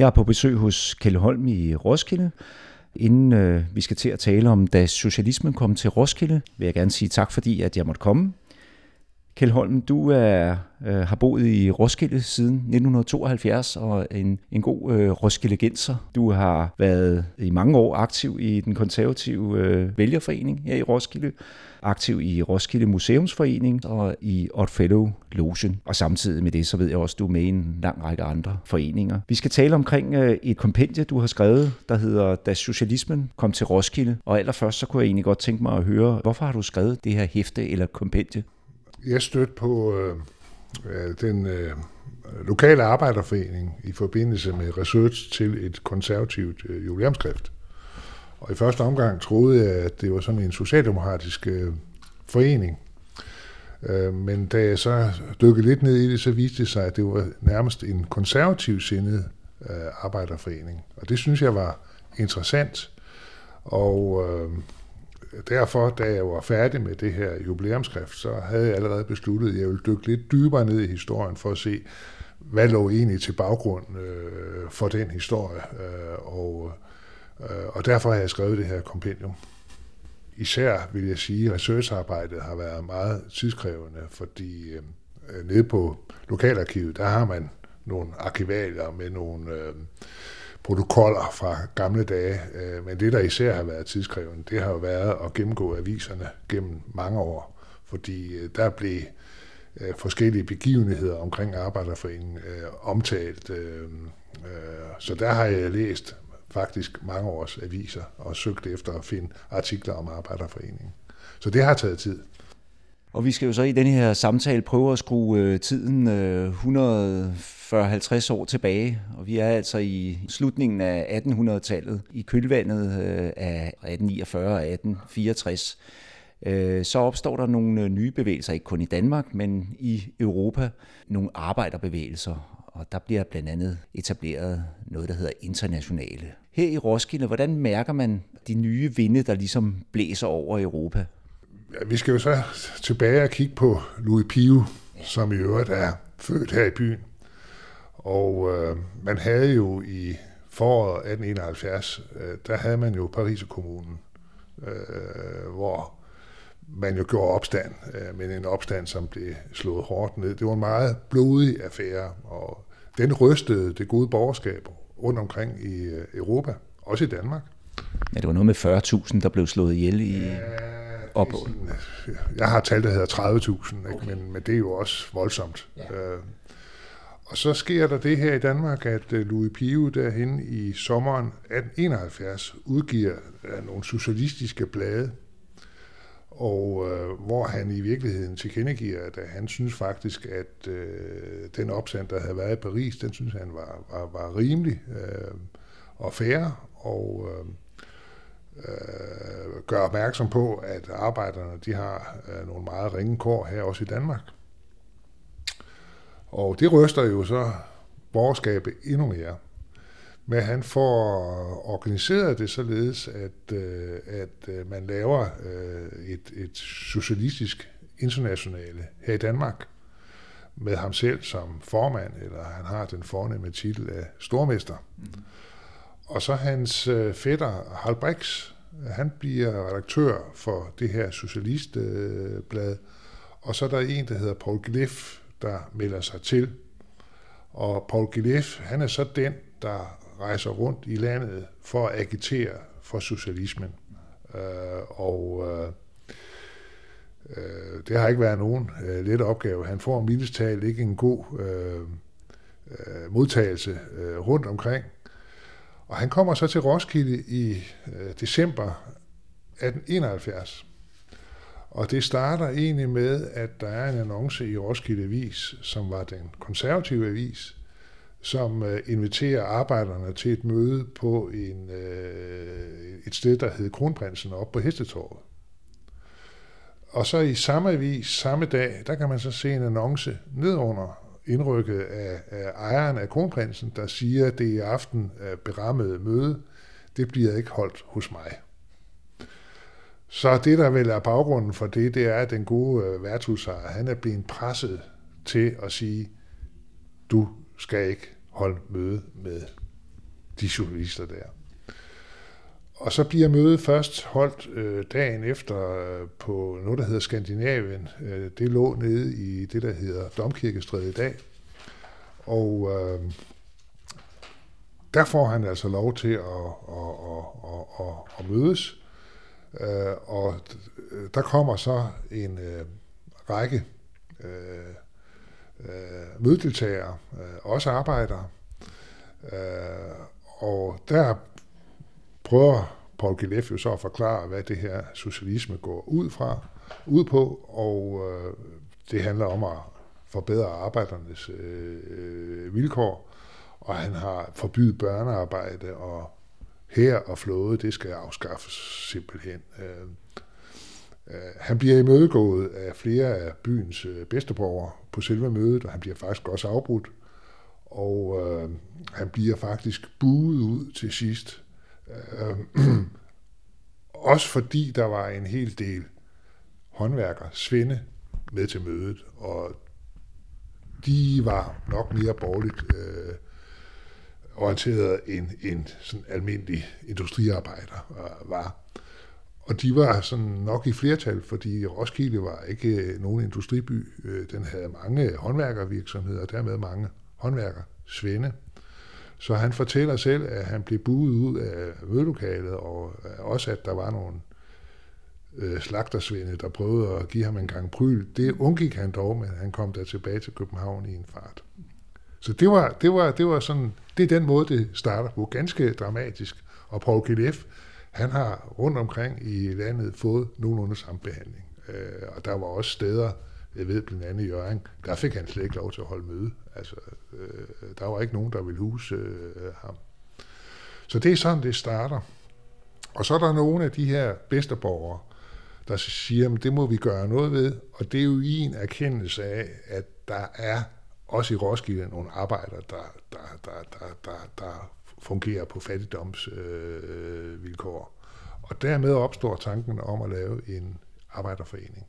Jeg er på besøg hos Kjell Holm i Roskilde. Inden øh, vi skal til at tale om, da socialismen kom til Roskilde, vil jeg gerne sige tak, fordi at jeg måtte komme. Kjell Holm, du er, øh, har boet i Roskilde siden 1972 og en, en god øh, Roskildegenser. Du har været i mange år aktiv i den konservative øh, vælgerforening her i Roskilde, aktiv i Roskilde Museumsforening og i Oddfellow Logen. Og samtidig med det, så ved jeg også, at du er med i en lang række andre foreninger. Vi skal tale omkring øh, et kompendie, du har skrevet, der hedder Da Socialismen kom til Roskilde. Og allerførst, så kunne jeg egentlig godt tænke mig at høre, hvorfor har du skrevet det her hæfte eller kompendie? Jeg stødte på øh, øh, den øh, lokale arbejderforening i forbindelse med research til et konservativt øh, jubilæumskrift. Og i første omgang troede jeg, at det var sådan en socialdemokratisk øh, forening. Øh, men da jeg så dykkede lidt ned i det, så viste det sig, at det var nærmest en konservativ sindet øh, arbejderforening. Og det synes jeg var interessant. Og øh, derfor, da jeg var færdig med det her jubilæumskrift, så havde jeg allerede besluttet, at jeg ville dykke lidt dybere ned i historien for at se, hvad lå egentlig til baggrund øh, for den historie. Øh, og, øh, og derfor har jeg skrevet det her kompendium. Især vil jeg sige, at researcharbejdet har været meget tidskrævende, fordi øh, nede på lokalarkivet, der har man nogle arkivalier med nogle øh, protokoller fra gamle dage. Øh, men det, der især har været tidskrævende, det har jo været at gennemgå aviserne gennem mange år, fordi øh, der blev øh, forskellige begivenheder omkring Arbejderforeningen øh, omtalt. Øh, øh, så der har jeg læst faktisk mange års aviser og søgt efter at finde artikler om Arbejderforeningen. Så det har taget tid. Og vi skal jo så i den her samtale prøve at skrue øh, tiden øh, 140-50 år tilbage, og vi er altså i slutningen af 1800-tallet, i kølvandet øh, af 1849 og 1864. Så opstår der nogle nye bevægelser, ikke kun i Danmark, men i Europa, nogle arbejderbevægelser, og der bliver blandt andet etableret noget, der hedder internationale. Her i Roskilde, hvordan mærker man de nye vinde, der ligesom blæser over Europa? Ja, vi skal jo så tilbage og kigge på Louis Pio, som i øvrigt er født her i byen. Og øh, man havde jo i foråret 1871, øh, der havde man jo Paris-kommunen, øh, hvor man jo gjorde opstand, øh, men en opstand, som blev slået hårdt ned. Det var en meget blodig affære, og den rystede det gode borgerskab rundt omkring i øh, Europa, også i Danmark. Ja, det var noget med 40.000, der blev slået ihjel i... Ja, op. Jeg har talt, der hedder 30.000, okay. men, men det er jo også voldsomt. Ja. Øh, og så sker der det her i Danmark, at øh, Louis Pio derhen i sommeren 1871 udgiver øh, nogle socialistiske blade, og øh, hvor han i virkeligheden tilkendegiver, at han synes faktisk, at øh, den opsand, der havde været i Paris, den synes han var, var, var rimelig øh, og fair, og øh, øh, gør opmærksom på, at arbejderne de har øh, nogle meget ringe kår her også i Danmark. Og det ryster jo så borgerskabet endnu mere. Men han får organiseret det således, at, øh, at øh, man laver øh, et, et socialistisk internationale her i Danmark, med ham selv som formand, eller han har den fornemme titel af stormester. Mm. Og så hans øh, fætter Harald Brix, han bliver redaktør for det her socialistblad, og så er der en, der hedder Paul Gleff, der melder sig til. Og Paul Gleff, han er så den, der rejser rundt i landet for at agitere for socialismen. Øh, og øh, øh, det har ikke været nogen øh, let opgave. Han får mildest talt ikke en god øh, øh modtagelse øh, rundt omkring. Og han kommer så til Roskilde i øh, december 1871. Og det starter egentlig med, at der er en annonce i Roskilde Avis, som var den konservative avis, som øh, inviterer arbejderne til et møde på en, øh, et sted, der hed Kronprinsen op på Hestetorvet. Og så i samme avis, samme dag, der kan man så se en annonce nedunder indrykket af, af ejeren af Kronprinsen, der siger, at det i aften øh, berammede møde, det bliver ikke holdt hos mig. Så det, der vel er baggrunden for det, det er, at den gode øh, værtshusejer, han er blevet presset til at sige, du skal ikke holde møde med de journalister der. Og så bliver mødet først holdt øh, dagen efter øh, på noget, der hedder Skandinavien. Øh, det lå nede i det, der hedder Domkirkestræde i dag. Og øh, der får han altså lov til at, at, at, at, at, at mødes. Øh, og øh, der kommer så en øh, række øh, øh, mødedeltagere, øh, også arbejdere. Øh, og der prøver Paul Gilef jo så at forklare, hvad det her socialisme går ud fra, ud på, og øh, det handler om at forbedre arbejdernes øh, øh, vilkår, og han har forbydet børnearbejde, og her og flåde, det skal afskaffes simpelthen. Øh, øh, han bliver imødegået af flere af byens øh, bedsteborgere på selve mødet, og han bliver faktisk også afbrudt, og øh, han bliver faktisk buet ud til sidst Øh, også fordi der var en hel del håndværkere, svinde, med til mødet, og de var nok mere borgerligt øh, orienteret end en sådan almindelig industriarbejder øh, var. Og de var sådan nok i flertal, fordi Roskilde var ikke øh, nogen industriby. Øh, den havde mange håndværkervirksomheder, og dermed mange håndværker, svende. Så han fortæller selv, at han blev buet ud af mødelokalet, og også at der var nogle øh, slagtersvinde, der prøvede at give ham en gang pryl. Det undgik han dog, men han kom der tilbage til København i en fart. Så det var, det var, det var sådan, det er den måde, det starter på. Ganske dramatisk. Og Paul Gilef, han har rundt omkring i landet fået nogenlunde samme behandling. Øh, og der var også steder, jeg ved blandt andet i Jørgen, der fik han slet ikke lov til at holde møde. Altså, øh, der var ikke nogen, der ville huse øh, ham. Så det er sådan, det starter. Og så er der nogle af de her bedsteborgere, der siger, at det må vi gøre noget ved, og det er jo i en erkendelse af, at der er også i Roskilde nogle arbejdere, der, der, der, der, der, der fungerer på fattigdomsvilkår. Øh, og dermed opstår tanken om at lave en arbejderforening.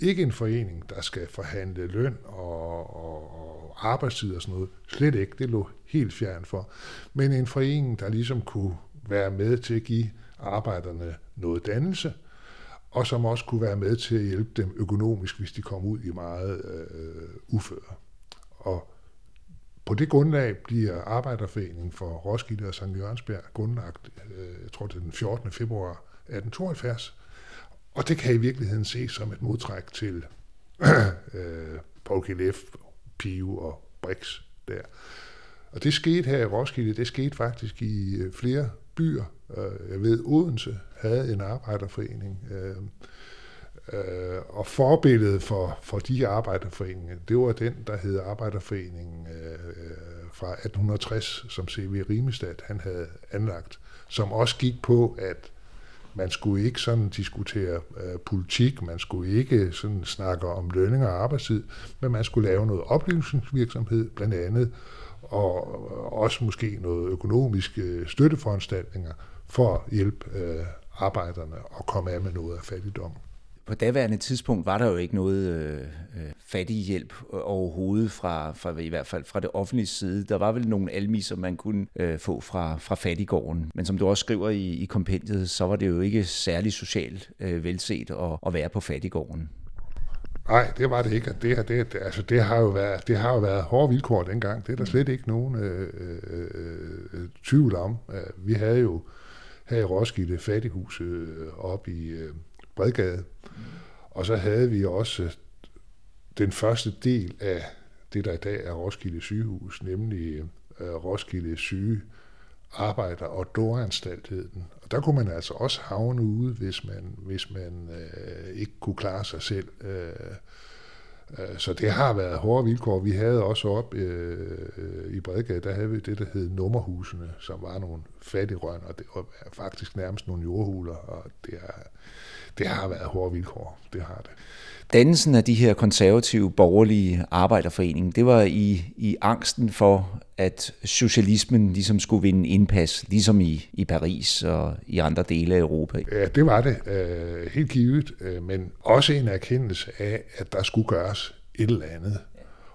Ikke en forening, der skal forhandle løn og, og, og arbejdstid og sådan noget. Slet ikke, det lå helt fjern for. Men en forening, der ligesom kunne være med til at give arbejderne noget dannelse, og som også kunne være med til at hjælpe dem økonomisk, hvis de kom ud i meget øh, uføre. Og på det grundlag bliver Arbejderforeningen for Roskilde og St. Jørgensberg grundlagt, øh, jeg tror det er den 14. februar 1872, og det kan i virkeligheden ses som et modtræk til øh, Paul Gillef, Pio og Brix der. Og det skete her i Roskilde, det skete faktisk i øh, flere byer. Øh, jeg ved, Odense havde en arbejderforening, øh, øh, og forbilledet for, for de arbejderforeninger, det var den, der hed Arbejderforeningen øh, øh fra 1860, som C.V. Rimestad han havde anlagt, som også gik på, at man skulle ikke sådan diskutere øh, politik, man skulle ikke sådan snakke om lønninger og arbejdstid, men man skulle lave noget oplysningsvirksomhed blandt andet, og også måske noget økonomiske øh, støtteforanstaltninger for at hjælpe øh, arbejderne at komme af med noget af fattigdom på daværende tidspunkt var der jo ikke noget øh, øh fattig hjælp overhovedet fra, fra, i hvert fald fra det offentlige side. Der var vel nogle almiser, man kunne øh, få fra, fra fattigården. Men som du også skriver i, i kompendiet, så var det jo ikke særlig socialt øh, velset at, at være på fattigården. Nej, det var det ikke. Det, her, det, altså, det, har jo været, det har jo været hårde vilkår dengang. Det er der slet ikke nogen øh, øh, øh, tvivl om. Vi havde jo her i Roskilde fattighuset øh, op i øh, Bredgade, og så havde vi også den første del af det, der i dag er Roskilde sygehus, nemlig øh, Roskilde syge arbejder og dåranstaltheden. hed den. Og der kunne man altså også havne ude, hvis man, hvis man øh, ikke kunne klare sig selv. Øh, øh, så det har været hårde vilkår. Vi havde også op øh, i Bredgade, der havde vi det, der hed nummerhusene, som var nogle fattigrøn, og det var faktisk nærmest nogle jordhuler, og det er, det har været hårde vilkår. Det har det. Dannelsen af de her konservative borgerlige arbejderforeninger, det var i, i angsten for, at socialismen ligesom skulle vinde indpas, ligesom i, i Paris og i andre dele af Europa. Ja, det var det. Øh, helt givet. Øh, men også en erkendelse af, at der skulle gøres et eller andet.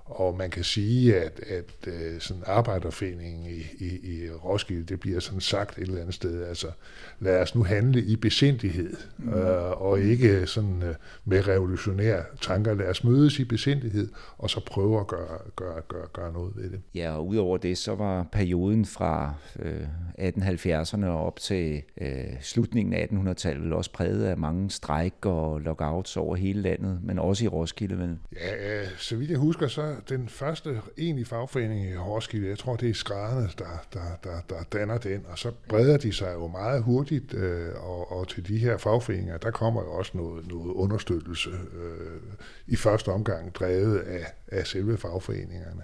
Og man kan sige, at, at øh, sådan arbejderforeningen i, i, i Roskilde, det bliver sådan sagt et eller andet sted, altså lad os nu handle i besindighed, mm. øh, og ikke sådan øh, med revolutionære tanker. Lad os mødes i besindighed, og så prøve at gøre, gøre, gøre, gøre noget ved det. Ja, og udover det, så var perioden fra øh, 1870'erne op til øh, slutningen af 1800-tallet også præget af mange strejker og lockouts over hele landet, men også i Roskilde, vel? Ja, øh, så vidt jeg husker, så den første egentlige fagforening i Roskilde, jeg tror, det er skrædderne, der, der, der, der danner den, og så breder de sig jo meget hurtigt, øh, og, og til de her fagforeninger, der kommer jo også noget, noget understøttelse øh, i første omgang drevet af, af selve fagforeningerne.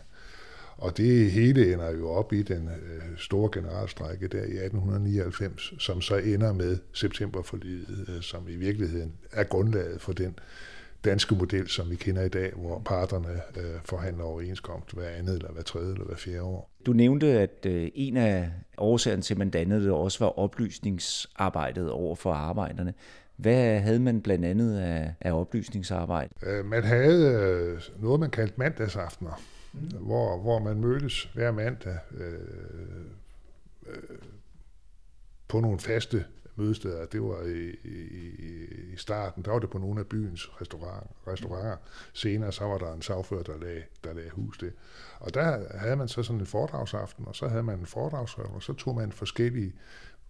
Og det hele ender jo op i den øh, store generalstrække der i 1899, som så ender med septemberforliget, øh, som i virkeligheden er grundlaget for den danske model, som vi kender i dag, hvor parterne øh, forhandler overenskomst hver andet eller hver tredje eller hver fjerde år. Du nævnte, at øh, en af årsagerne til, at man dannede det, også var oplysningsarbejdet over for arbejderne. Hvad havde man blandt andet af, af oplysningsarbejde? Øh, man havde øh, noget, man kaldte mandagsaftener, mm. hvor, hvor man mødtes hver mandag øh, øh, på nogle faste mødesteder. Det var i, i, i starten, der var det på nogle af byens restauranter. restauranter. Senere så var der en sagfører, der lagde, der lagde hus det. Og der havde man så sådan en foredragsaften, og så havde man en foredragsaften, og så tog man forskellige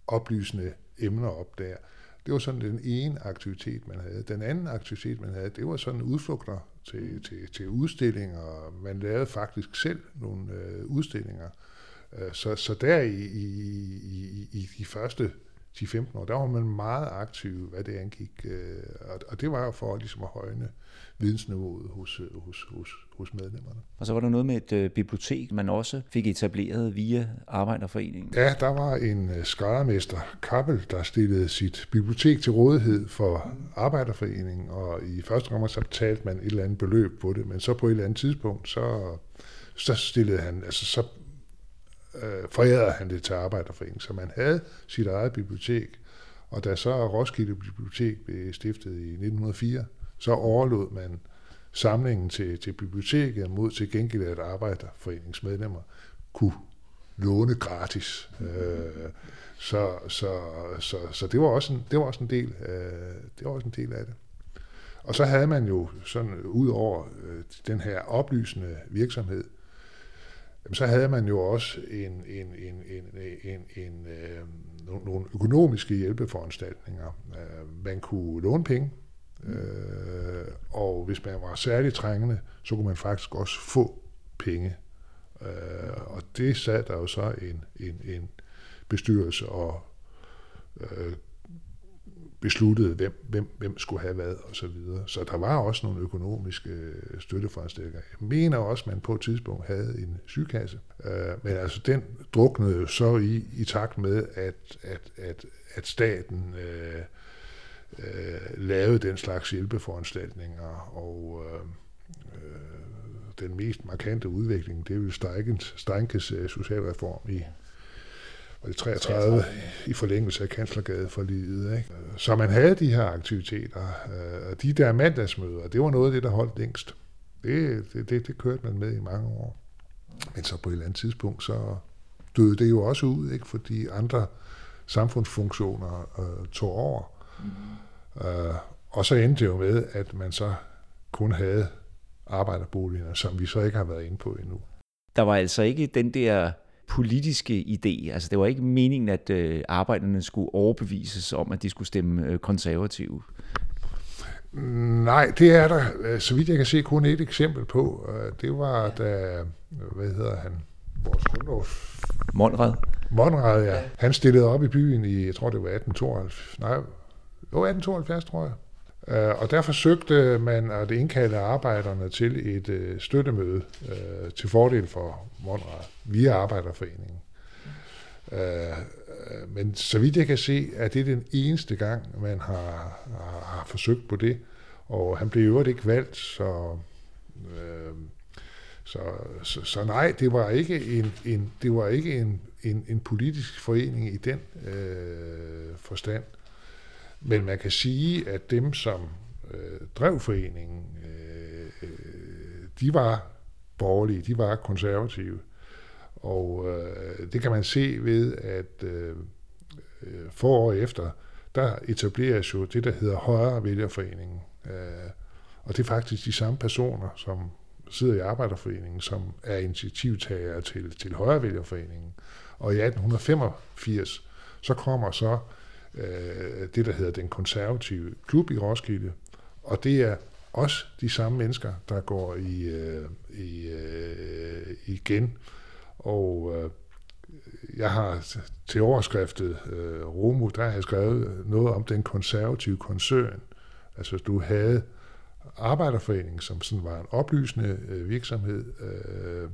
oplysende emner op der. Det var sådan den ene aktivitet, man havde. Den anden aktivitet, man havde, det var sådan udflugter til, til, til udstillinger. Man lavede faktisk selv nogle øh, udstillinger. Øh, så, så der i, i, i, i de første 10-15 år, der var man meget aktiv, hvad det angik. Øh, og det var jo for ligesom at højne vidensniveauet hos, øh, hos, hos, hos medlemmerne. Og så var der noget med et øh, bibliotek, man også fik etableret via Arbejderforeningen. Ja, der var en skræddermester, Kappel, der stillede sit bibliotek til rådighed for Arbejderforeningen, og i første gang så betalte man et eller andet beløb på det, men så på et eller andet tidspunkt, så, så stillede han, altså så øh, forærede han det til Arbejderforeningen. Så man havde sit eget bibliotek, og da så Roskilde Bibliotek blev stiftet i 1904, så overlod man samlingen til, til biblioteket mod til gengæld at Arbejderforeningsmedlemmer kunne låne gratis. Øh, så, så, så, så det var også en, det var også en del, øh, det var også en del af det. Og så havde man jo sådan ud over øh, den her oplysende virksomhed, jamen, så havde man jo også en, en, en, en, en, en, øh, nogle økonomiske hjælpeforanstaltninger. Øh, man kunne låne penge, øh, og hvis man var særligt trængende, så kunne man faktisk også få penge. Øh, og det sad der jo så en, en, en bestyrelse og øh, besluttede, hvem, hvem, hvem skulle have hvad og så videre. Så der var også nogle økonomiske øh. Jeg mener også, at man på et tidspunkt havde en sygekasse. Øh, men altså, den druknede jo så i, i takt med, at, at, at, at staten øh, øh, lavede den slags hjælpeforanstaltninger, og øh, øh den mest markante udvikling, det er jo Steinkes øh, socialreform i og det 33 i forlængelse af Kanslergade for livet. Ikke? Så man havde de her aktiviteter, øh, og de der mandagsmøder, det var noget af det, der holdt længst. Det, det, det, det kørte man med i mange år. Men så på et eller andet tidspunkt, så døde det jo også ud, ikke? fordi andre samfundsfunktioner øh, tog over. Mm. Øh, og så endte det jo med, at man så kun havde arbejderboligerne, som vi så ikke har været inde på endnu. Der var altså ikke den der politiske idé. Altså det var ikke meningen, at øh, arbejderne skulle overbevises om, at de skulle stemme øh, konservative. Nej, det er der, øh, så vidt jeg kan se, kun et eksempel på. Øh, det var da, hvad hedder han, vores grundlovs... Monrad. Monrad, ja. Han stillede op i byen i, jeg tror det var 1872, nej, jo 1872, tror jeg. Øh, og der forsøgte man at indkalde arbejderne til et øh, støttemøde øh, til fordel for Monrad via Arbejderforeningen. Øh, men så vidt jeg kan se, er det den eneste gang, man har, har, har forsøgt på det. Og han blev jo ikke valgt, så, øh, så, så, så nej, det var ikke en, en, det var ikke en, en, en politisk forening i den øh, forstand. Men man kan sige, at dem, som øh, drev foreningen, øh, øh, de var borgerlige, de var konservative. Og øh, det kan man se ved, at øh, øh få år efter, der etableres jo det, der hedder Højre Vælgerforeningen. Øh, og det er faktisk de samme personer, som sidder i Arbejderforeningen, som er initiativtagere til, til Højrevælgerforeningen. Og i 1885, så kommer så øh, det, der hedder den konservative klub i Roskilde, og det er også de samme mennesker, der går i, øh, i øh, igen. Og øh, jeg har til overskriftet øh, Romo, der har jeg skrevet noget om den konservative koncern. Altså du havde Arbejderforening, som sådan var en oplysende øh, virksomhed. Øh,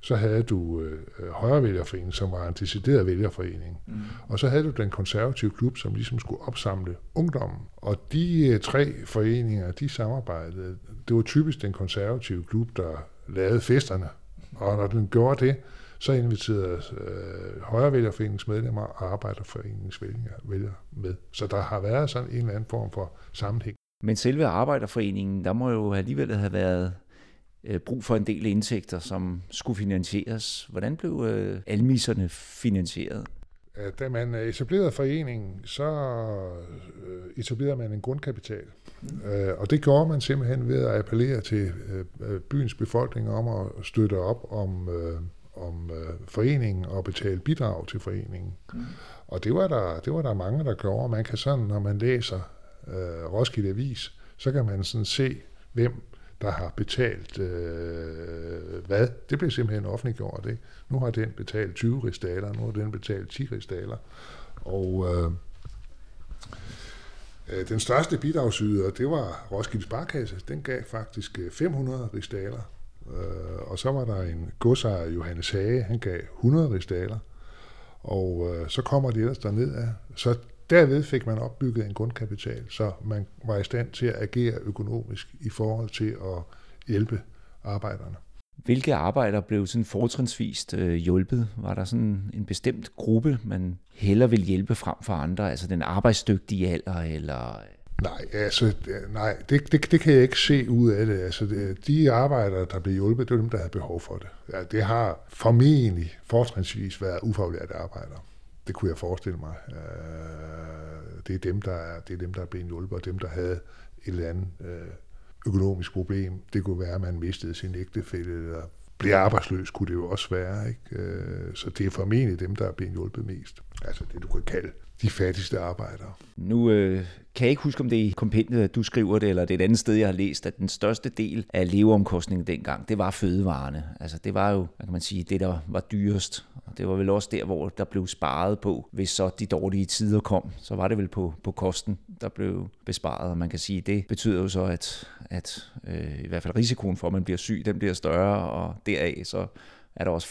så havde du øh, Højrevælgerforeningen, som var en decideret vælgerforening. Mm. Og så havde du den konservative klub, som ligesom skulle opsamle ungdommen. Og de øh, tre foreninger, de samarbejdede. Det var typisk den konservative klub, der lavede festerne. Og når den gjorde det, så inviterede øh, Højrevælgerforeningens medlemmer og Arbejderforeningens vælger med. Så der har været sådan en eller anden form for sammenhæng. Men selve Arbejderforeningen, der må jo alligevel have været øh, brug for en del indtægter, som skulle finansieres. Hvordan blev øh, almisserne finansieret? Da man etablerede foreningen, så øh, etablerede man en grundkapital. Og det gjorde man simpelthen ved at appellere til byens befolkning om at støtte op om, om foreningen og betale bidrag til foreningen. Mm. Og det var, der, det var der mange, der gjorde. Man kan sådan, når man læser øh, Roskilde Avis, så kan man sådan se, hvem der har betalt øh, hvad. Det blev simpelthen offentliggjort. Ikke? Nu har den betalt 20 ristaler, nu har den betalt 10 ristaler. Og øh, øh, den største bidragsyder, det var Roskilde Sparkasse. Den gav faktisk øh, 500 ristaler. Øh, og så var der en godsejer, Johannes Hage, han gav 100 ristaler. Og øh, så kommer de ellers derned af. Så Derved fik man opbygget en grundkapital, så man var i stand til at agere økonomisk i forhold til at hjælpe arbejderne. Hvilke arbejdere blev sådan fortrinsvist øh, hjulpet? Var der sådan en bestemt gruppe, man hellere vil hjælpe frem for andre, altså den arbejdsdygtige alder, eller... Nej, altså, nej det, det, det kan jeg ikke se ud af det. Altså, de arbejdere, der blev hjulpet, det er dem, der havde behov for det. Ja, det har formentlig fortrinsvis været ufaglærte arbejdere. Det kunne jeg forestille mig. Øh, det er dem, der er, det er dem, der er blevet hjulpet, og dem, der havde et eller andet øh, økonomisk problem. Det kunne være, at man mistede sin ægtefælle, eller blev arbejdsløs, kunne det jo også være. Ikke? Øh, så det er formentlig dem, der er blevet hjulpet mest. Altså det, du kan kalde de fattigste arbejdere. Nu øh, kan jeg ikke huske, om det er i kompendiet, at du skriver det, eller det er et andet sted, jeg har læst, at den største del af leveomkostningen dengang, det var fødevarene. Altså det var jo, hvad kan man sige, det der var dyrest. Og det var vel også der, hvor der blev sparet på, hvis så de dårlige tider kom. Så var det vel på, på kosten, der blev besparet. Og man kan sige, det betyder jo så, at, at øh, i hvert fald risikoen for, at man bliver syg, den bliver større, og deraf så er der også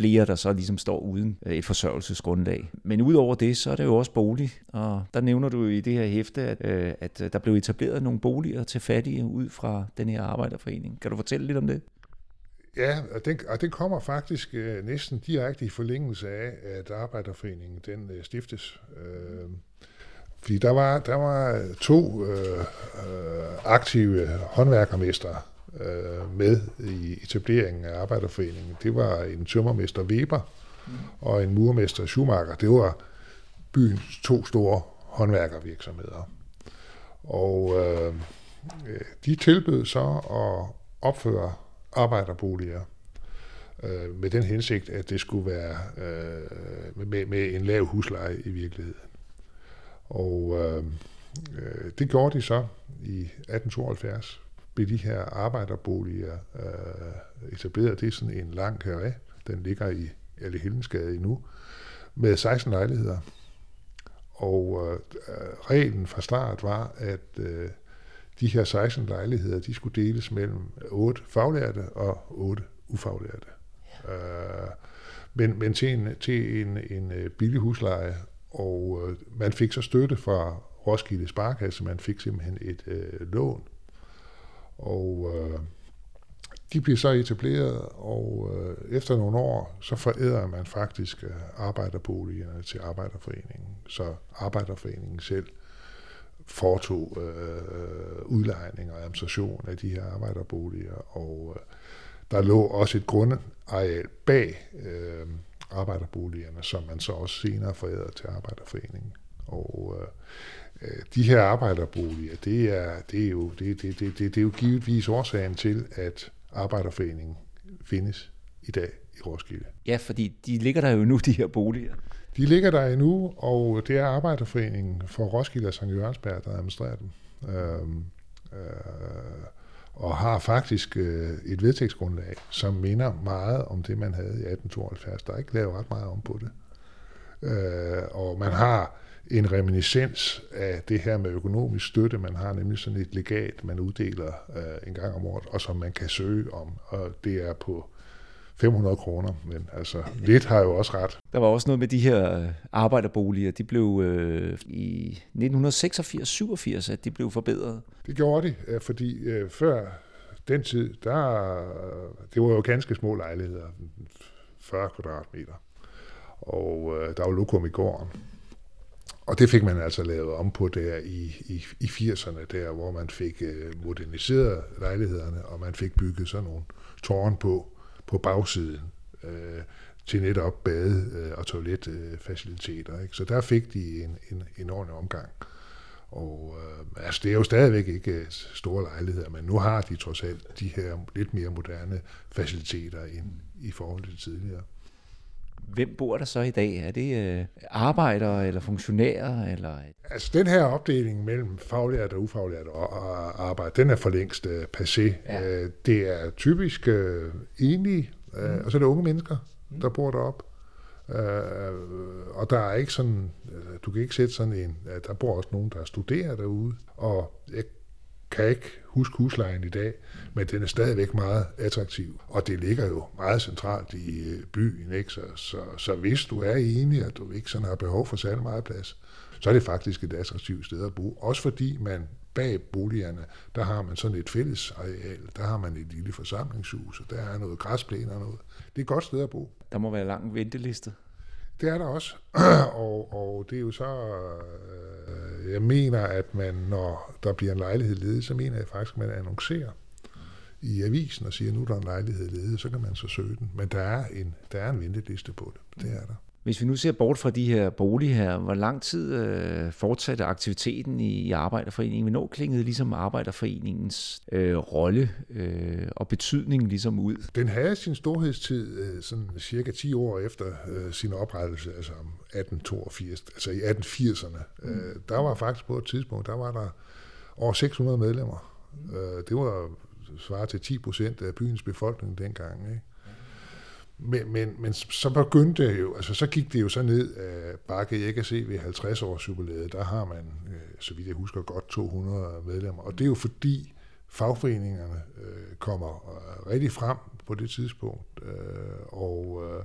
flere, der så ligesom står uden øh, et forsørgelsesgrundlag. Men udover det, så er det jo også bolig, og der nævner du i det her hæfte, at, øh, at øh, der blev etableret nogle boliger til fattige ud fra den her arbejderforening. Kan du fortælle lidt om det? Ja, og den, og den kommer faktisk øh, næsten direkte i forlængelse af, at Arbejderforeningen den øh, stiftes. Øh, fordi der var, der var to øh, øh, aktive håndværkermestre, øh, med i etableringen af Arbejderforeningen. Det var en tømmermester Weber mm. og en murmester Schumacher. Det var byens to store håndværkervirksomheder. Og øh, de tilbød så at opføre arbejderboliger øh, med den hensigt, at det skulle være øh, med, med en lav husleje i virkeligheden. Og øh, øh det gjorde de så i 1872 blev de her arbejderboliger øh, etableret. Det er sådan en lang karé. Den ligger i Alle Hildensgade nu, med 16 lejligheder. Og øh, reglen fra start var, at øh, de her 16 lejligheder, de skulle deles mellem 8 faglærte og 8 ufaglærte. Ja. Øh, men, men til en, til en, en øh, billig husleje, og øh, man fik så støtte fra Roskilde Sparkasse, man fik simpelthen et øh, lån og øh, de bliver så etableret, og øh, efter nogle år, så foræder man faktisk øh, arbejderboligerne til Arbejderforeningen. Så Arbejderforeningen selv foretog øh, øh, udlejning og administration af de her arbejderboliger, og øh, der lå også et grundareal bag øh, arbejderboligerne, som man så også senere forærede til arbejderforeningen. Og øh, de her arbejderboliger, det er, det, er jo, det, det, det, det, det er jo givetvis årsagen til, at arbejderforeningen findes i dag i Roskilde. Ja, fordi de ligger der jo nu, de her boliger. De ligger der endnu, og det er Arbejderforeningen for Roskilde og St. Jørgensberg, der administrerer dem. Øhm, øh, og har faktisk øh, et vedtægtsgrundlag, som minder meget om det, man havde i 1872. Der er ikke lavet ret meget om på det. Øh, og man har en reminiscens af det her med økonomisk støtte. Man har nemlig sådan et legat, man uddeler øh, en gang om året, og som man kan søge om. Og det er på 500 kroner, men altså lidt har jo også ret. Der var også noget med de her arbejderboliger, de blev øh, i 1986-87, at de blev forbedret. Det gjorde de, øh, fordi øh, før den tid, der, det var jo ganske små lejligheder, 40 kvadratmeter, og øh, der var lokum i gården. Og det fik man altså lavet om på der i, i, i 80'erne, der hvor man fik øh, moderniseret lejlighederne, og man fik bygget sådan nogle tårn på, på bagsiden øh, til netop bade- øh, og toiletfaciliteter. Ikke? Så der fik de en, en, en ordentlig omgang. Og øh, altså, det er jo stadigvæk ikke øh, store lejligheder, men nu har de trods alt de her lidt mere moderne faciliteter end i forhold til tidligere. Hvem bor der så i dag? Er det øh, arbejdere eller funktionærer? Eller? Altså den her opdeling mellem faglært og ufaglært og arbejde, den er for længst øh, passé. Ja. Øh, det er typisk øh, enlige, øh, mm. og så er det unge mennesker, mm. der bor deroppe. Øh, og der er ikke sådan, øh, du kan ikke sætte sådan en, der bor også nogen, der studerer derude, og jeg kan ikke huske huslejen i dag, men den er stadigvæk meget attraktiv. Og det ligger jo meget centralt i øh, byen, ikke? Så, så, så hvis du er enig, at du ikke sådan har behov for særlig meget plads, så er det faktisk et attraktivt sted at bo. Også fordi man bag boligerne, der har man sådan et fælles areal, der har man et lille forsamlingshus, og der er noget græsplæne og noget. Det er et godt sted at bo. Der må være lang venteliste. Det er der også, og, og det er jo så, øh, jeg mener, at man, når der bliver en lejlighed ledet, så mener jeg faktisk, at man annoncerer i avisen og siger, at nu er der en lejlighed ledet, så kan man så søge den. Men der er en, der er en venteliste på det. Det er der. Hvis vi nu ser bort fra de her boliger her, hvor lang tid øh, fortsatte aktiviteten i Arbejderforeningen? Hvornår klingede ligesom Arbejderforeningens øh, rolle øh, og betydning ligesom ud? Den havde sin storhedstid øh, sådan cirka 10 år efter øh, sin oprettelse, altså 1882, altså i 1880'erne. Mm. Øh, der var faktisk på et tidspunkt, der var der over 600 medlemmer. Mm. Øh, det var svaret til 10 procent af byens befolkning dengang. Ikke? Men, men, men så begyndte det jo, altså så gik det jo så ned af bakke, jeg kan se ved 50 års jubilæet, der har man, øh, så vidt jeg husker, godt 200 medlemmer. Og det er jo fordi fagforeningerne øh, kommer øh, rigtig frem på det tidspunkt, øh, og, øh,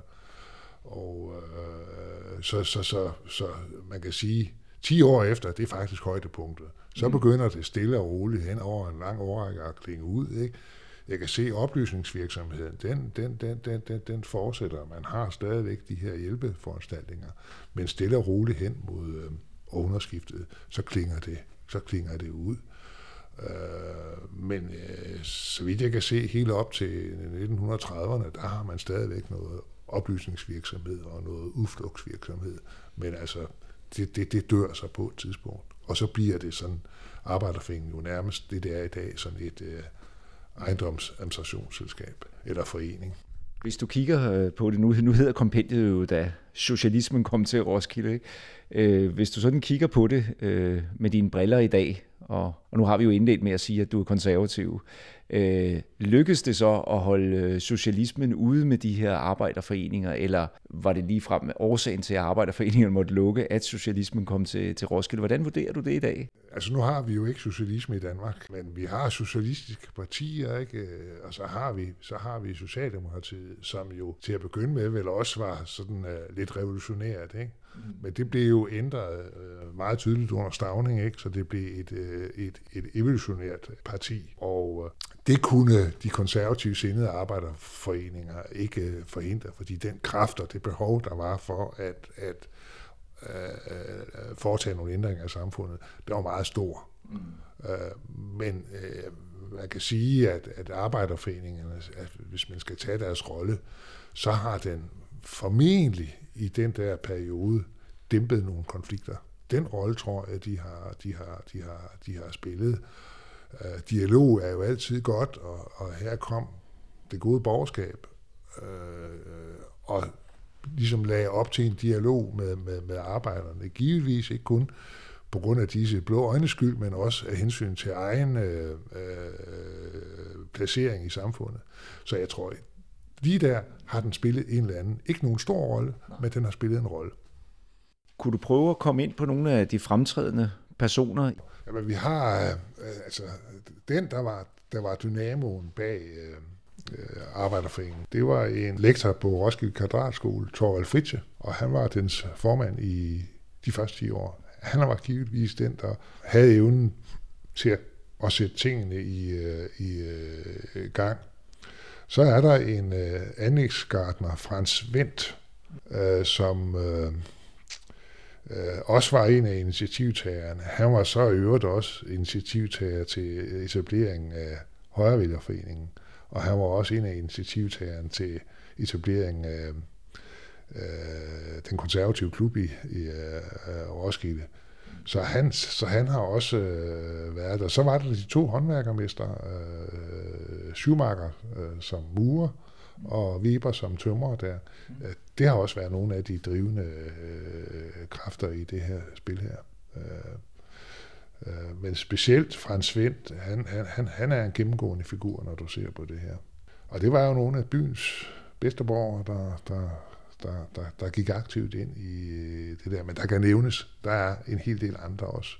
og øh, så, så, så, så man kan sige, 10 år efter, det er faktisk højdepunktet, så mm. begynder det stille og roligt hen over en lang årrække at klinge ud, ikke? Jeg kan se, at oplysningsvirksomheden, den, den, den, den, den, den fortsætter. Man har stadigvæk de her hjælpeforanstaltninger, men stille og roligt hen mod øh, underskiftet, så klinger det, så klinger det ud. Øh, men øh, så vidt jeg kan se, helt op til 1930'erne, der har man stadigvæk noget oplysningsvirksomhed og noget udflugtsvirksomhed. Men altså, det, det, det dør så på et tidspunkt. Og så bliver det sådan, arbejderfingen jo nærmest det, der er i dag, sådan et, øh, ejendomsadministrationsselskab eller forening. Hvis du kigger øh, på det nu, nu hedder kompendiet jo, da socialismen kom til Roskilde. Ikke? Øh, hvis du sådan kigger på det øh, med dine briller i dag, og, og nu har vi jo indledt med at sige, at du er konservativ. Øh, lykkedes det så at holde socialismen ude med de her arbejderforeninger, eller var det lige frem med årsagen til, at arbejderforeningerne måtte lukke, at socialismen kom til, til Roskilde? Hvordan vurderer du det i dag? Altså nu har vi jo ikke socialisme i Danmark, men vi har socialistiske partier, ikke? og så har vi, så har vi Socialdemokratiet, som jo til at begynde med vel også var sådan uh, lidt revolutionært. Ikke? Mm. Men det blev jo ændret uh, meget tydeligt under Stavning, ikke? så det blev et, uh, et, et evolutionært parti. Og uh, det kunne de konservative sindede arbejderforeninger ikke forhindre, fordi den kraft og det behov, der var for at, at uh, foretage nogle ændringer af samfundet, det var meget stor. Mm. Men man kan sige, at, at arbejderforeningerne, at hvis man skal tage deres rolle, så har den formentlig i den der periode dæmpet nogle konflikter. Den rolle tror jeg, de har, de har, de har, de har spillet. Uh, dialog er jo altid godt, og, og her kom det gode borgerskab, uh, og ligesom lagde op til en dialog med, med, med arbejderne. Givetvis ikke kun på grund af disse blå øjnes skyld, men også af hensyn til egen øh, øh, placering i samfundet. Så jeg tror, lige der har den spillet en eller anden, ikke nogen stor rolle, men den har spillet en rolle. Kunne du prøve at komme ind på nogle af de fremtrædende personer? Jamen, vi har, øh, altså, den, der var, der var dynamoen bag øh, øh Arbejderforeningen, det var en lektor på Roskilde Kvadratskole, Torvald Fritze, og han var dens formand i de første 10 år. Han var givetvis den, der havde evnen til at sætte tingene i, øh, i øh, gang. Så er der en øh, anlægsgardner, Frans Vendt, øh, som øh, øh, også var en af initiativtagerne. Han var så i øvrigt også initiativtager til etableringen af Højrevælgerforeningen, og han var også en af initiativtagerne til etableringen af øh, den konservative klub i, i øh, Roskilde. Så han, så han har også øh, været der. Så var der de to håndværkermester, øh, Schumacher øh, som murer, og Weber som tømrer der. Øh, det har også været nogle af de drivende øh, kræfter i det her spil her. Øh, øh, men specielt Frans Vendt, han, han, han, han er en gennemgående figur, når du ser på det her. Og det var jo nogle af byens bedste borgere, der, der, der, der, der gik aktivt ind i øh, det der. Men der kan nævnes, der er en hel del andre også.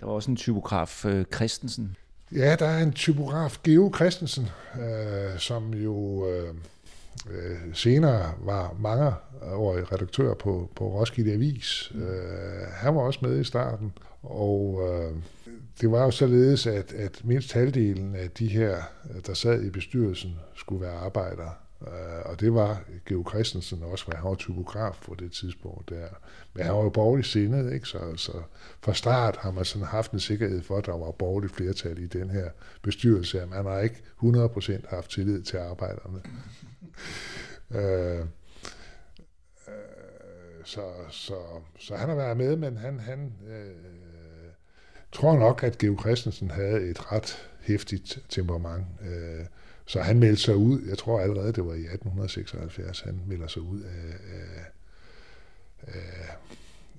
Der var også en typograf, øh, Christensen. Ja, der er en typograf, Geo Christensen, øh, som jo øh, øh, senere var mange år redaktør på, på Roskilde Avis. Mm. Øh, han var også med i starten, og øh, det var jo således, at, at mindst halvdelen af de her, der sad i bestyrelsen, skulle være arbejdere. Øh, og det var Geo Christensen også, for han var typograf på det tidspunkt der. Men han var jo borgerligt sindet, ikke? Så, så fra start har man sådan haft en sikkerhed for, at der var borgerligt flertal i den her bestyrelse. Man har ikke 100% haft tillid til arbejderne øh, øh, så, så, så han har været med, men han, han øh, tror nok, at Geo Christensen havde et ret hæftigt temperament. Øh, så han meldte sig ud, jeg tror allerede det var i 1876, han melder sig ud af, af, af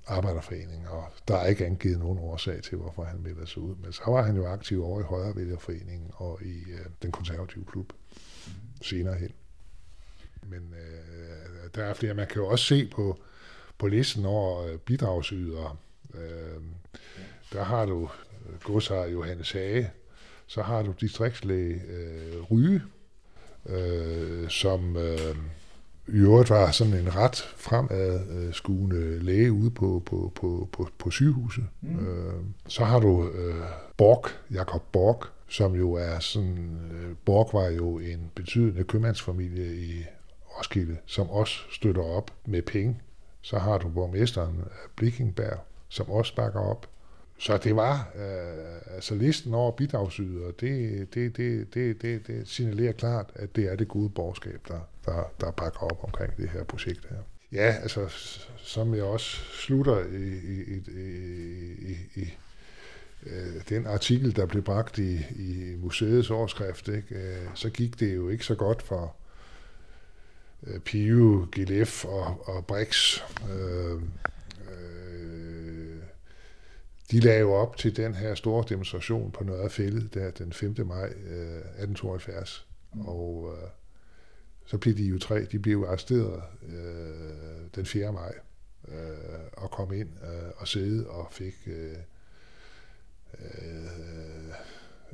Arbejderforeningen, og der er ikke angivet nogen årsag til, hvorfor han melder sig ud. Men så var han jo aktiv over i Højrevælgerforeningen og i øh, den konservative klub senere hen. Men øh, der er flere, man kan jo også se på, på listen over øh, bidragsydere. Øh, der har du øh, godsejer Johannes Hage, så har du distriktslæge øh, Ryge, øh, som øh, i øvrigt var sådan en ret fremadskuende læge ude på, på, på, på, på sygehuset. Mm. Øh, så har du øh, Borg, Jakob Borg, som jo er sådan, øh, Borg var jo en betydende købmandsfamilie i Roskilde, som også støtter op med penge. Så har du borgmesteren øh, Blikkingberg, som også bakker op. Så det var, øh, altså listen over bidragsydere, det, det, det, det, det, det signalerer klart, at det er det gode borgerskab, der, der, der bakker op omkring det her projekt her. Ja, altså, som jeg også slutter i, i, i, i, i øh, den artikel, der blev bragt i, i museets årskrift, ikke, øh, så gik det jo ikke så godt for øh, Piu, Gilef og, og Brix. Øh, øh, de lagde jo op til den her store demonstration på Nørre Fælde der den 5. maj øh, 1872. Mm. Og øh, så blev de jo tre, de blev arresteret øh, den 4. maj øh, og kom ind øh, og sidde og fik øh, øh,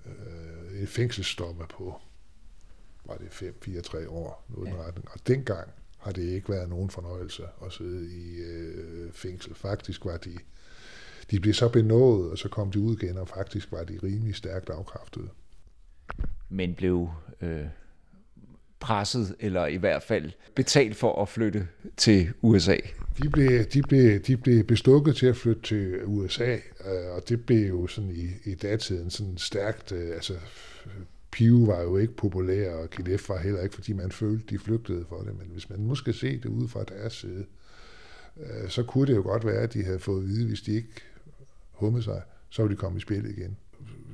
øh, en fængselsdomme på var det 5, 4, 3 år, uden ja. retning. Og dengang har det ikke været nogen fornøjelse at sidde i øh, fængsel. Faktisk var de de blev så benået, og så kom de ud igen, og faktisk var de rimelig stærkt afkræftede. Men blev øh, presset, eller i hvert fald betalt for at flytte til USA? De blev, de blev, de blev bestukket til at flytte til USA, øh, og det blev jo sådan i, i datiden sådan stærkt, øh, altså Piu var jo ikke populær, og Kilef var heller ikke, fordi man følte, de flygtede for det. Men hvis man nu skal se det ud fra deres side, øh, så kunne det jo godt være, at de havde fået at vide, hvis de ikke hummede sig, så ville de komme i spil igen.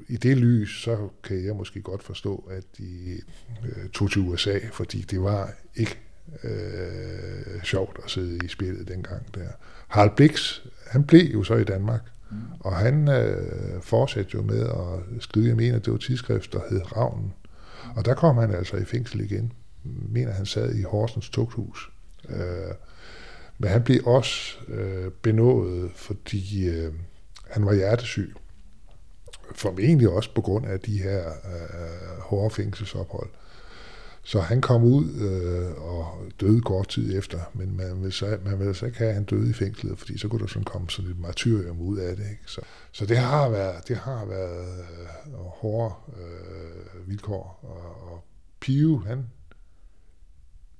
I det lys, så kan jeg måske godt forstå, at de øh, tog til USA, fordi det var ikke øh, sjovt at sidde i spillet dengang der. Harald Blix, han blev jo så i Danmark, mm. og han øh, fortsatte jo med at skrive, jeg mener, det var tidsskrift, der hed Ravnen. Og der kom han altså i fængsel igen. Mener, han sad i Horsens tugthus. Øh, men han blev også øh, benådet, fordi øh, han var hjertesyg. Formentlig også på grund af de her øh, øh hårde fængselsophold. Så han kom ud øh, og døde kort tid efter, men man vil, så, man vil så ikke have, at han døde i fængslet, fordi så kunne der sådan komme sådan et martyrium ud af det. Ikke? Så, så det har været, det har været øh, hårde øh, vilkår. Og, og Pio, han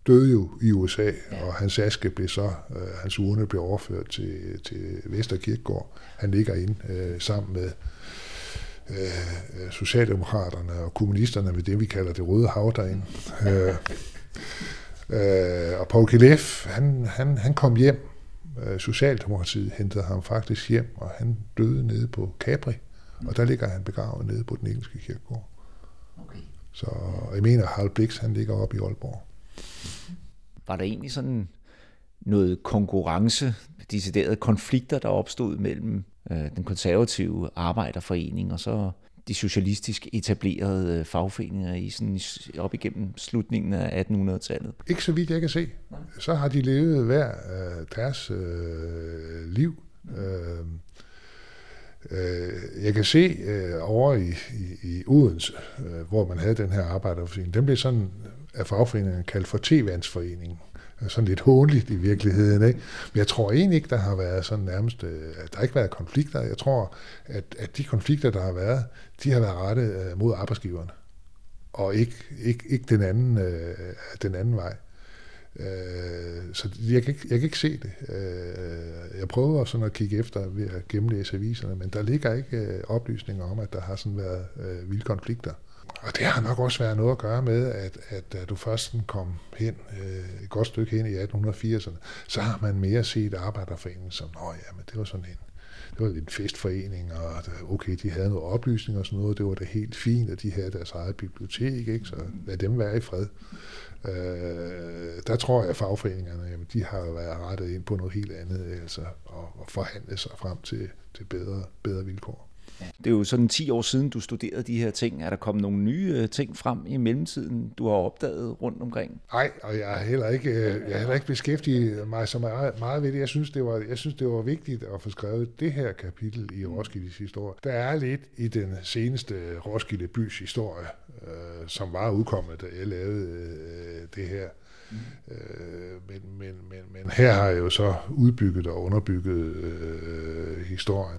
døde jo i USA, ja. og hans aske blev så, øh, hans urne blev overført til, til Vesterkirkegård. Han ligger inde øh, sammen med øh, Socialdemokraterne og kommunisterne ved det, vi kalder det røde hav derinde. øh, øh, og Paul Kilef, han, han, han kom hjem. Øh, Socialdemokratiet hentede ham faktisk hjem, og han døde nede på Capri. Og der ligger han begravet nede på den engelske kirkegård. Okay. Så jeg mener, Harald Blix, han ligger oppe i Aalborg. Var der egentlig sådan noget konkurrence, deciderede konflikter, der opstod mellem øh, den konservative arbejderforening og så de socialistisk etablerede øh, fagforeninger i sådan op igennem slutningen af 1800-tallet? Ikke så vidt jeg kan se. Så har de levet hver øh, deres øh, liv. Øh, øh, jeg kan se øh, over i, i, i Odense, øh, hvor man havde den her arbejderforening, den blev sådan af fagforeningen kaldt for T-vandsforeningen sådan lidt hånligt i virkeligheden. Ikke? Men jeg tror egentlig ikke, der har været sådan nærmest, øh, at der har ikke været konflikter. Jeg tror, at, at de konflikter, der har været, de har været rettet øh, mod arbejdsgiverne, og ikke, ikke, ikke den, anden, øh, den anden vej. Øh, så jeg kan, ikke, jeg kan ikke se det. Øh, jeg prøver sådan at kigge efter ved at gennemlæse aviserne, men der ligger ikke øh, oplysninger om, at der har sådan været vilde konflikter. Og det har nok også været noget at gøre med, at, at da du først kom hen, øh, et godt stykke hen i 1880'erne, så har man mere set arbejderforeningen som, nå ja, men det var sådan en, det var en festforening, og okay, de havde noget oplysning og sådan noget, det var da helt fint, at de havde deres eget bibliotek, ikke? så lad dem være i fred. Øh, der tror jeg, at fagforeningerne, jamen, de har været rettet ind på noget helt andet, altså, og, og forhandlet sig frem til, til bedre, bedre vilkår. Det er jo sådan 10 år siden, du studerede de her ting. Er der kommet nogle nye øh, ting frem i mellemtiden, du har opdaget rundt omkring? Nej, og jeg har heller ikke, øh, jeg har heller ikke beskæftiget mig så meget, meget ved det. Jeg synes, det var, jeg synes, det var vigtigt at få skrevet det her kapitel i Roskildes historie. Der er lidt i den seneste øh, Roskilde bys historie, øh, som var udkommet, da jeg lavede øh, det her. Mm. Øh, men, men, men, men her har jeg jo så udbygget og underbygget øh, historien.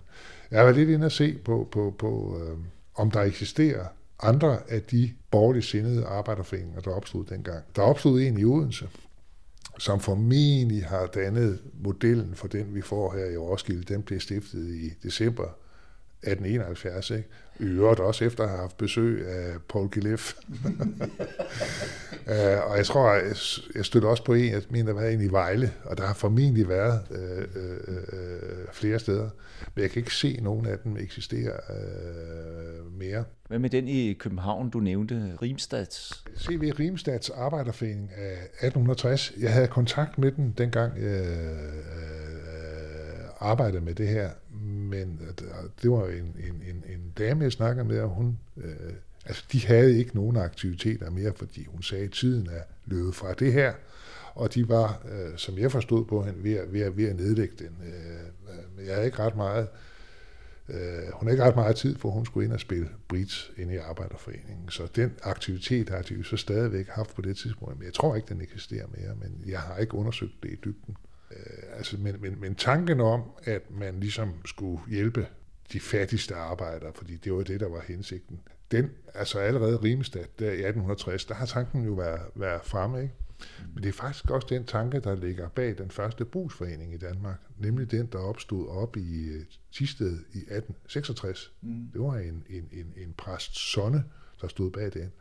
Jeg var lidt inde at se på, på, på øh, om der eksisterer andre af de borgerligt sindede arbejderforeninger, der opstod dengang. Der opstod en i Odense, som formentlig har dannet modellen for den, vi får her i Roskilde. Den blev stiftet i december 1871, ikke? I øvrigt også efter at have haft besøg af Paul Gilef. uh, og jeg tror, jeg, jeg støtter også på en, jeg mener, der var en i Vejle, og der har formentlig været uh, uh, uh, flere steder. Men jeg kan ikke se, at nogen af dem eksisterer uh, mere. Hvad med den i København, du nævnte, Rimstads? C.V. Rimstads Arbejderforening af 1860. Jeg havde kontakt med den dengang, jeg arbejdede med det her men øh, det var en, en, en, en dame, jeg snakker med, og hun, øh, altså de havde ikke nogen aktiviteter mere, fordi hun sagde, at tiden er løbet fra det her, og de var, øh, som jeg forstod på hende, ved, ved, ved at nedlægge den. Øh, øh, jeg havde ikke ret meget, øh, hun havde ikke ret meget tid, for hun skulle ind og spille bridge inde i Arbejderforeningen. Så den aktivitet har de jo så stadigvæk haft på det tidspunkt, men jeg tror ikke, den eksisterer mere, men jeg har ikke undersøgt det i dybden. Øh, altså, men, men, men tanken om, at man ligesom skulle hjælpe de fattigste arbejdere, fordi det var det, der var hensigten, den, altså allerede Rimestad, der i 1860, der har tanken jo været, været fremme, ikke? Men det er faktisk også den tanke, der ligger bag den første brugsforening i Danmark, nemlig den, der opstod op i øh, Tisted i 1866. Mm. Det var en, en, en, en præst Sonne, der stod bag den.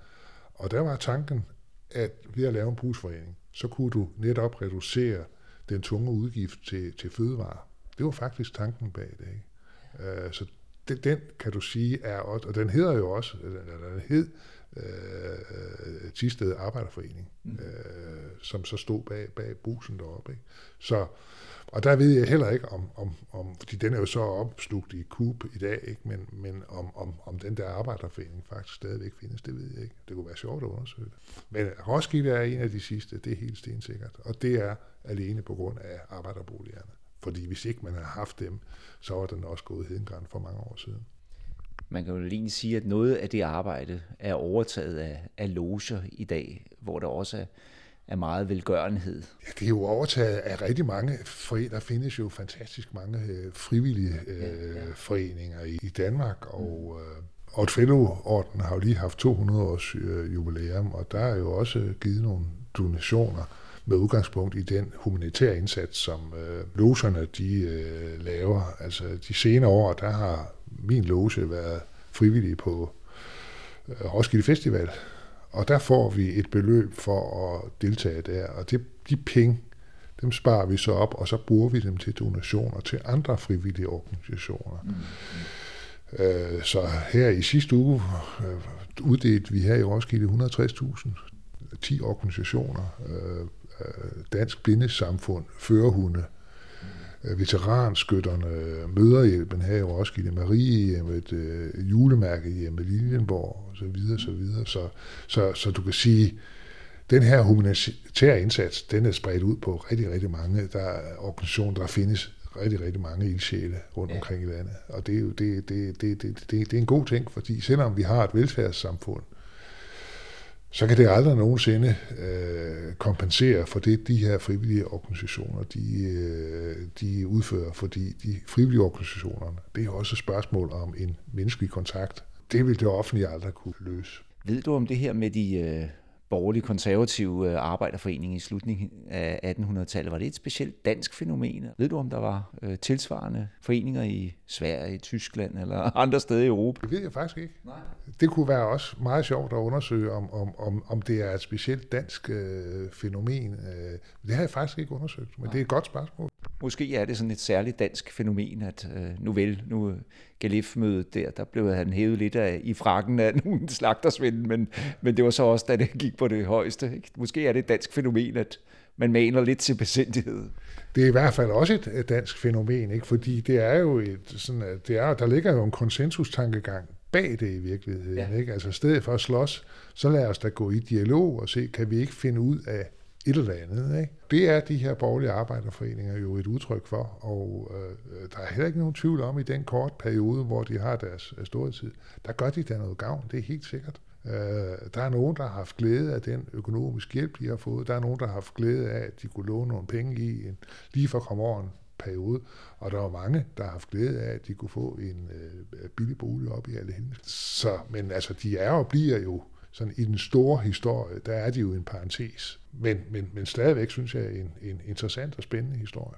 Og der var tanken, at ved at lave en brugsforening, så kunne du netop reducere den tunge udgift til, til fødevarer. Det var faktisk tanken bag det. Ikke? Øh, så den, den kan du sige er også, og den hedder jo også, eller den hed øh, Tisted Arbejderforening, mm. øh, som så stod bag, bag busen deroppe. Ikke? Så, og der ved jeg heller ikke om, om, om fordi den er jo så opslugt i KUB i dag, ikke? Men, men om, om, om den der arbejderforening faktisk stadigvæk findes, det ved jeg ikke. Det kunne være sjovt at undersøge det. Men Roskilde er en af de sidste, det er helt stensikkert. Og det er alene på grund af arbejderboligerne. Fordi hvis ikke man havde haft dem, så var den også gået hedengræn for mange år siden. Man kan jo lige sige, at noget af det arbejde er overtaget af, af loger i dag, hvor der også er, er meget velgørenhed. Ja, det er jo overtaget af rigtig mange foreninger. Der findes jo fantastisk mange øh, frivillige øh, ja, ja. foreninger i, i Danmark, og øh, og orden har jo lige haft 200 års øh, jubilæum, og der er jo også givet nogle donationer med udgangspunkt i den humanitære indsats, som øh, loserne de øh, laver. Altså de senere år, der har min loge været frivillig på øh, Roskilde Festival, og der får vi et beløb for at deltage der, og det, de penge, dem sparer vi så op, og så bruger vi dem til donationer til andre frivillige organisationer. Mm. Øh, så her i sidste uge øh, uddelte vi her i Roskilde 160.000 10 organisationer, øh, Dansk Blindesamfund, Førerhunde, veteranskytterne, Møderhjælpen her i Roskilde, Mariehjemmet, øh, julemærkehjemmet, Lilienborg og så videre, så videre. Så, så, så du kan sige, den her humanitære indsats, den er spredt ud på rigtig, rigtig mange der er organisationer, der findes rigtig, rigtig mange ildsjæle rundt omkring i landet. Og det er jo det, det, det, det, det, det er en god ting, fordi selvom vi har et velfærdssamfund, så kan det aldrig nogensinde øh, kompensere for det, de her frivillige organisationer, de, øh, de udfører, fordi de frivillige organisationer, det er også et spørgsmål om en menneskelig kontakt. Det vil det offentlige aldrig kunne løse. Ved du om det her med de øh, borgerlige konservative øh, arbejderforening i slutningen af 1800-tallet. Var det et specielt dansk fænomen? Ved du, om der var øh, tilsvarende foreninger i Sverige, Tyskland eller andre steder i Europa? Det ved jeg faktisk ikke. Nej. Det kunne være også meget sjovt at undersøge, om, om, om, om det er et specielt dansk øh, fænomen. Øh, det har jeg faktisk ikke undersøgt, men Nej. det er et godt spørgsmål. Måske er det sådan et særligt dansk fænomen, at øh, nu vel, nu øh, Galif-mødet der, der blev han hævet lidt af, i frakken af nogle slagtersvinde, men, men det var så også, da det gik på det højeste. Ikke? Måske er det et dansk fænomen, at man maner lidt til besindighed. Det er i hvert fald også et, dansk fænomen, ikke? fordi det er jo et, sådan, det er, der ligger jo en konsensustankegang bag det i virkeligheden. Ja. Ikke? Altså i stedet for at slås, så lad os da gå i dialog og se, kan vi ikke finde ud af et eller andet. Ikke? Det er de her borgerlige arbejderforeninger jo et udtryk for, og øh, der er heller ikke nogen tvivl om, i den kort periode, hvor de har deres øh, storhedstid, der gør de da noget gavn, det er helt sikkert. Øh, der er nogen, der har haft glæde af den økonomiske hjælp, de har fået. Der er nogen, der har haft glæde af, at de kunne låne nogle penge i en, lige for at komme over en periode. Og der var mange, der har haft glæde af, at de kunne få en øh, billig bolig op i alle hende. Så, men altså, de er og bliver jo sådan i den store historie, der er de jo en parentes. Men, men, men stadigvæk synes jeg en, en interessant og spændende historie.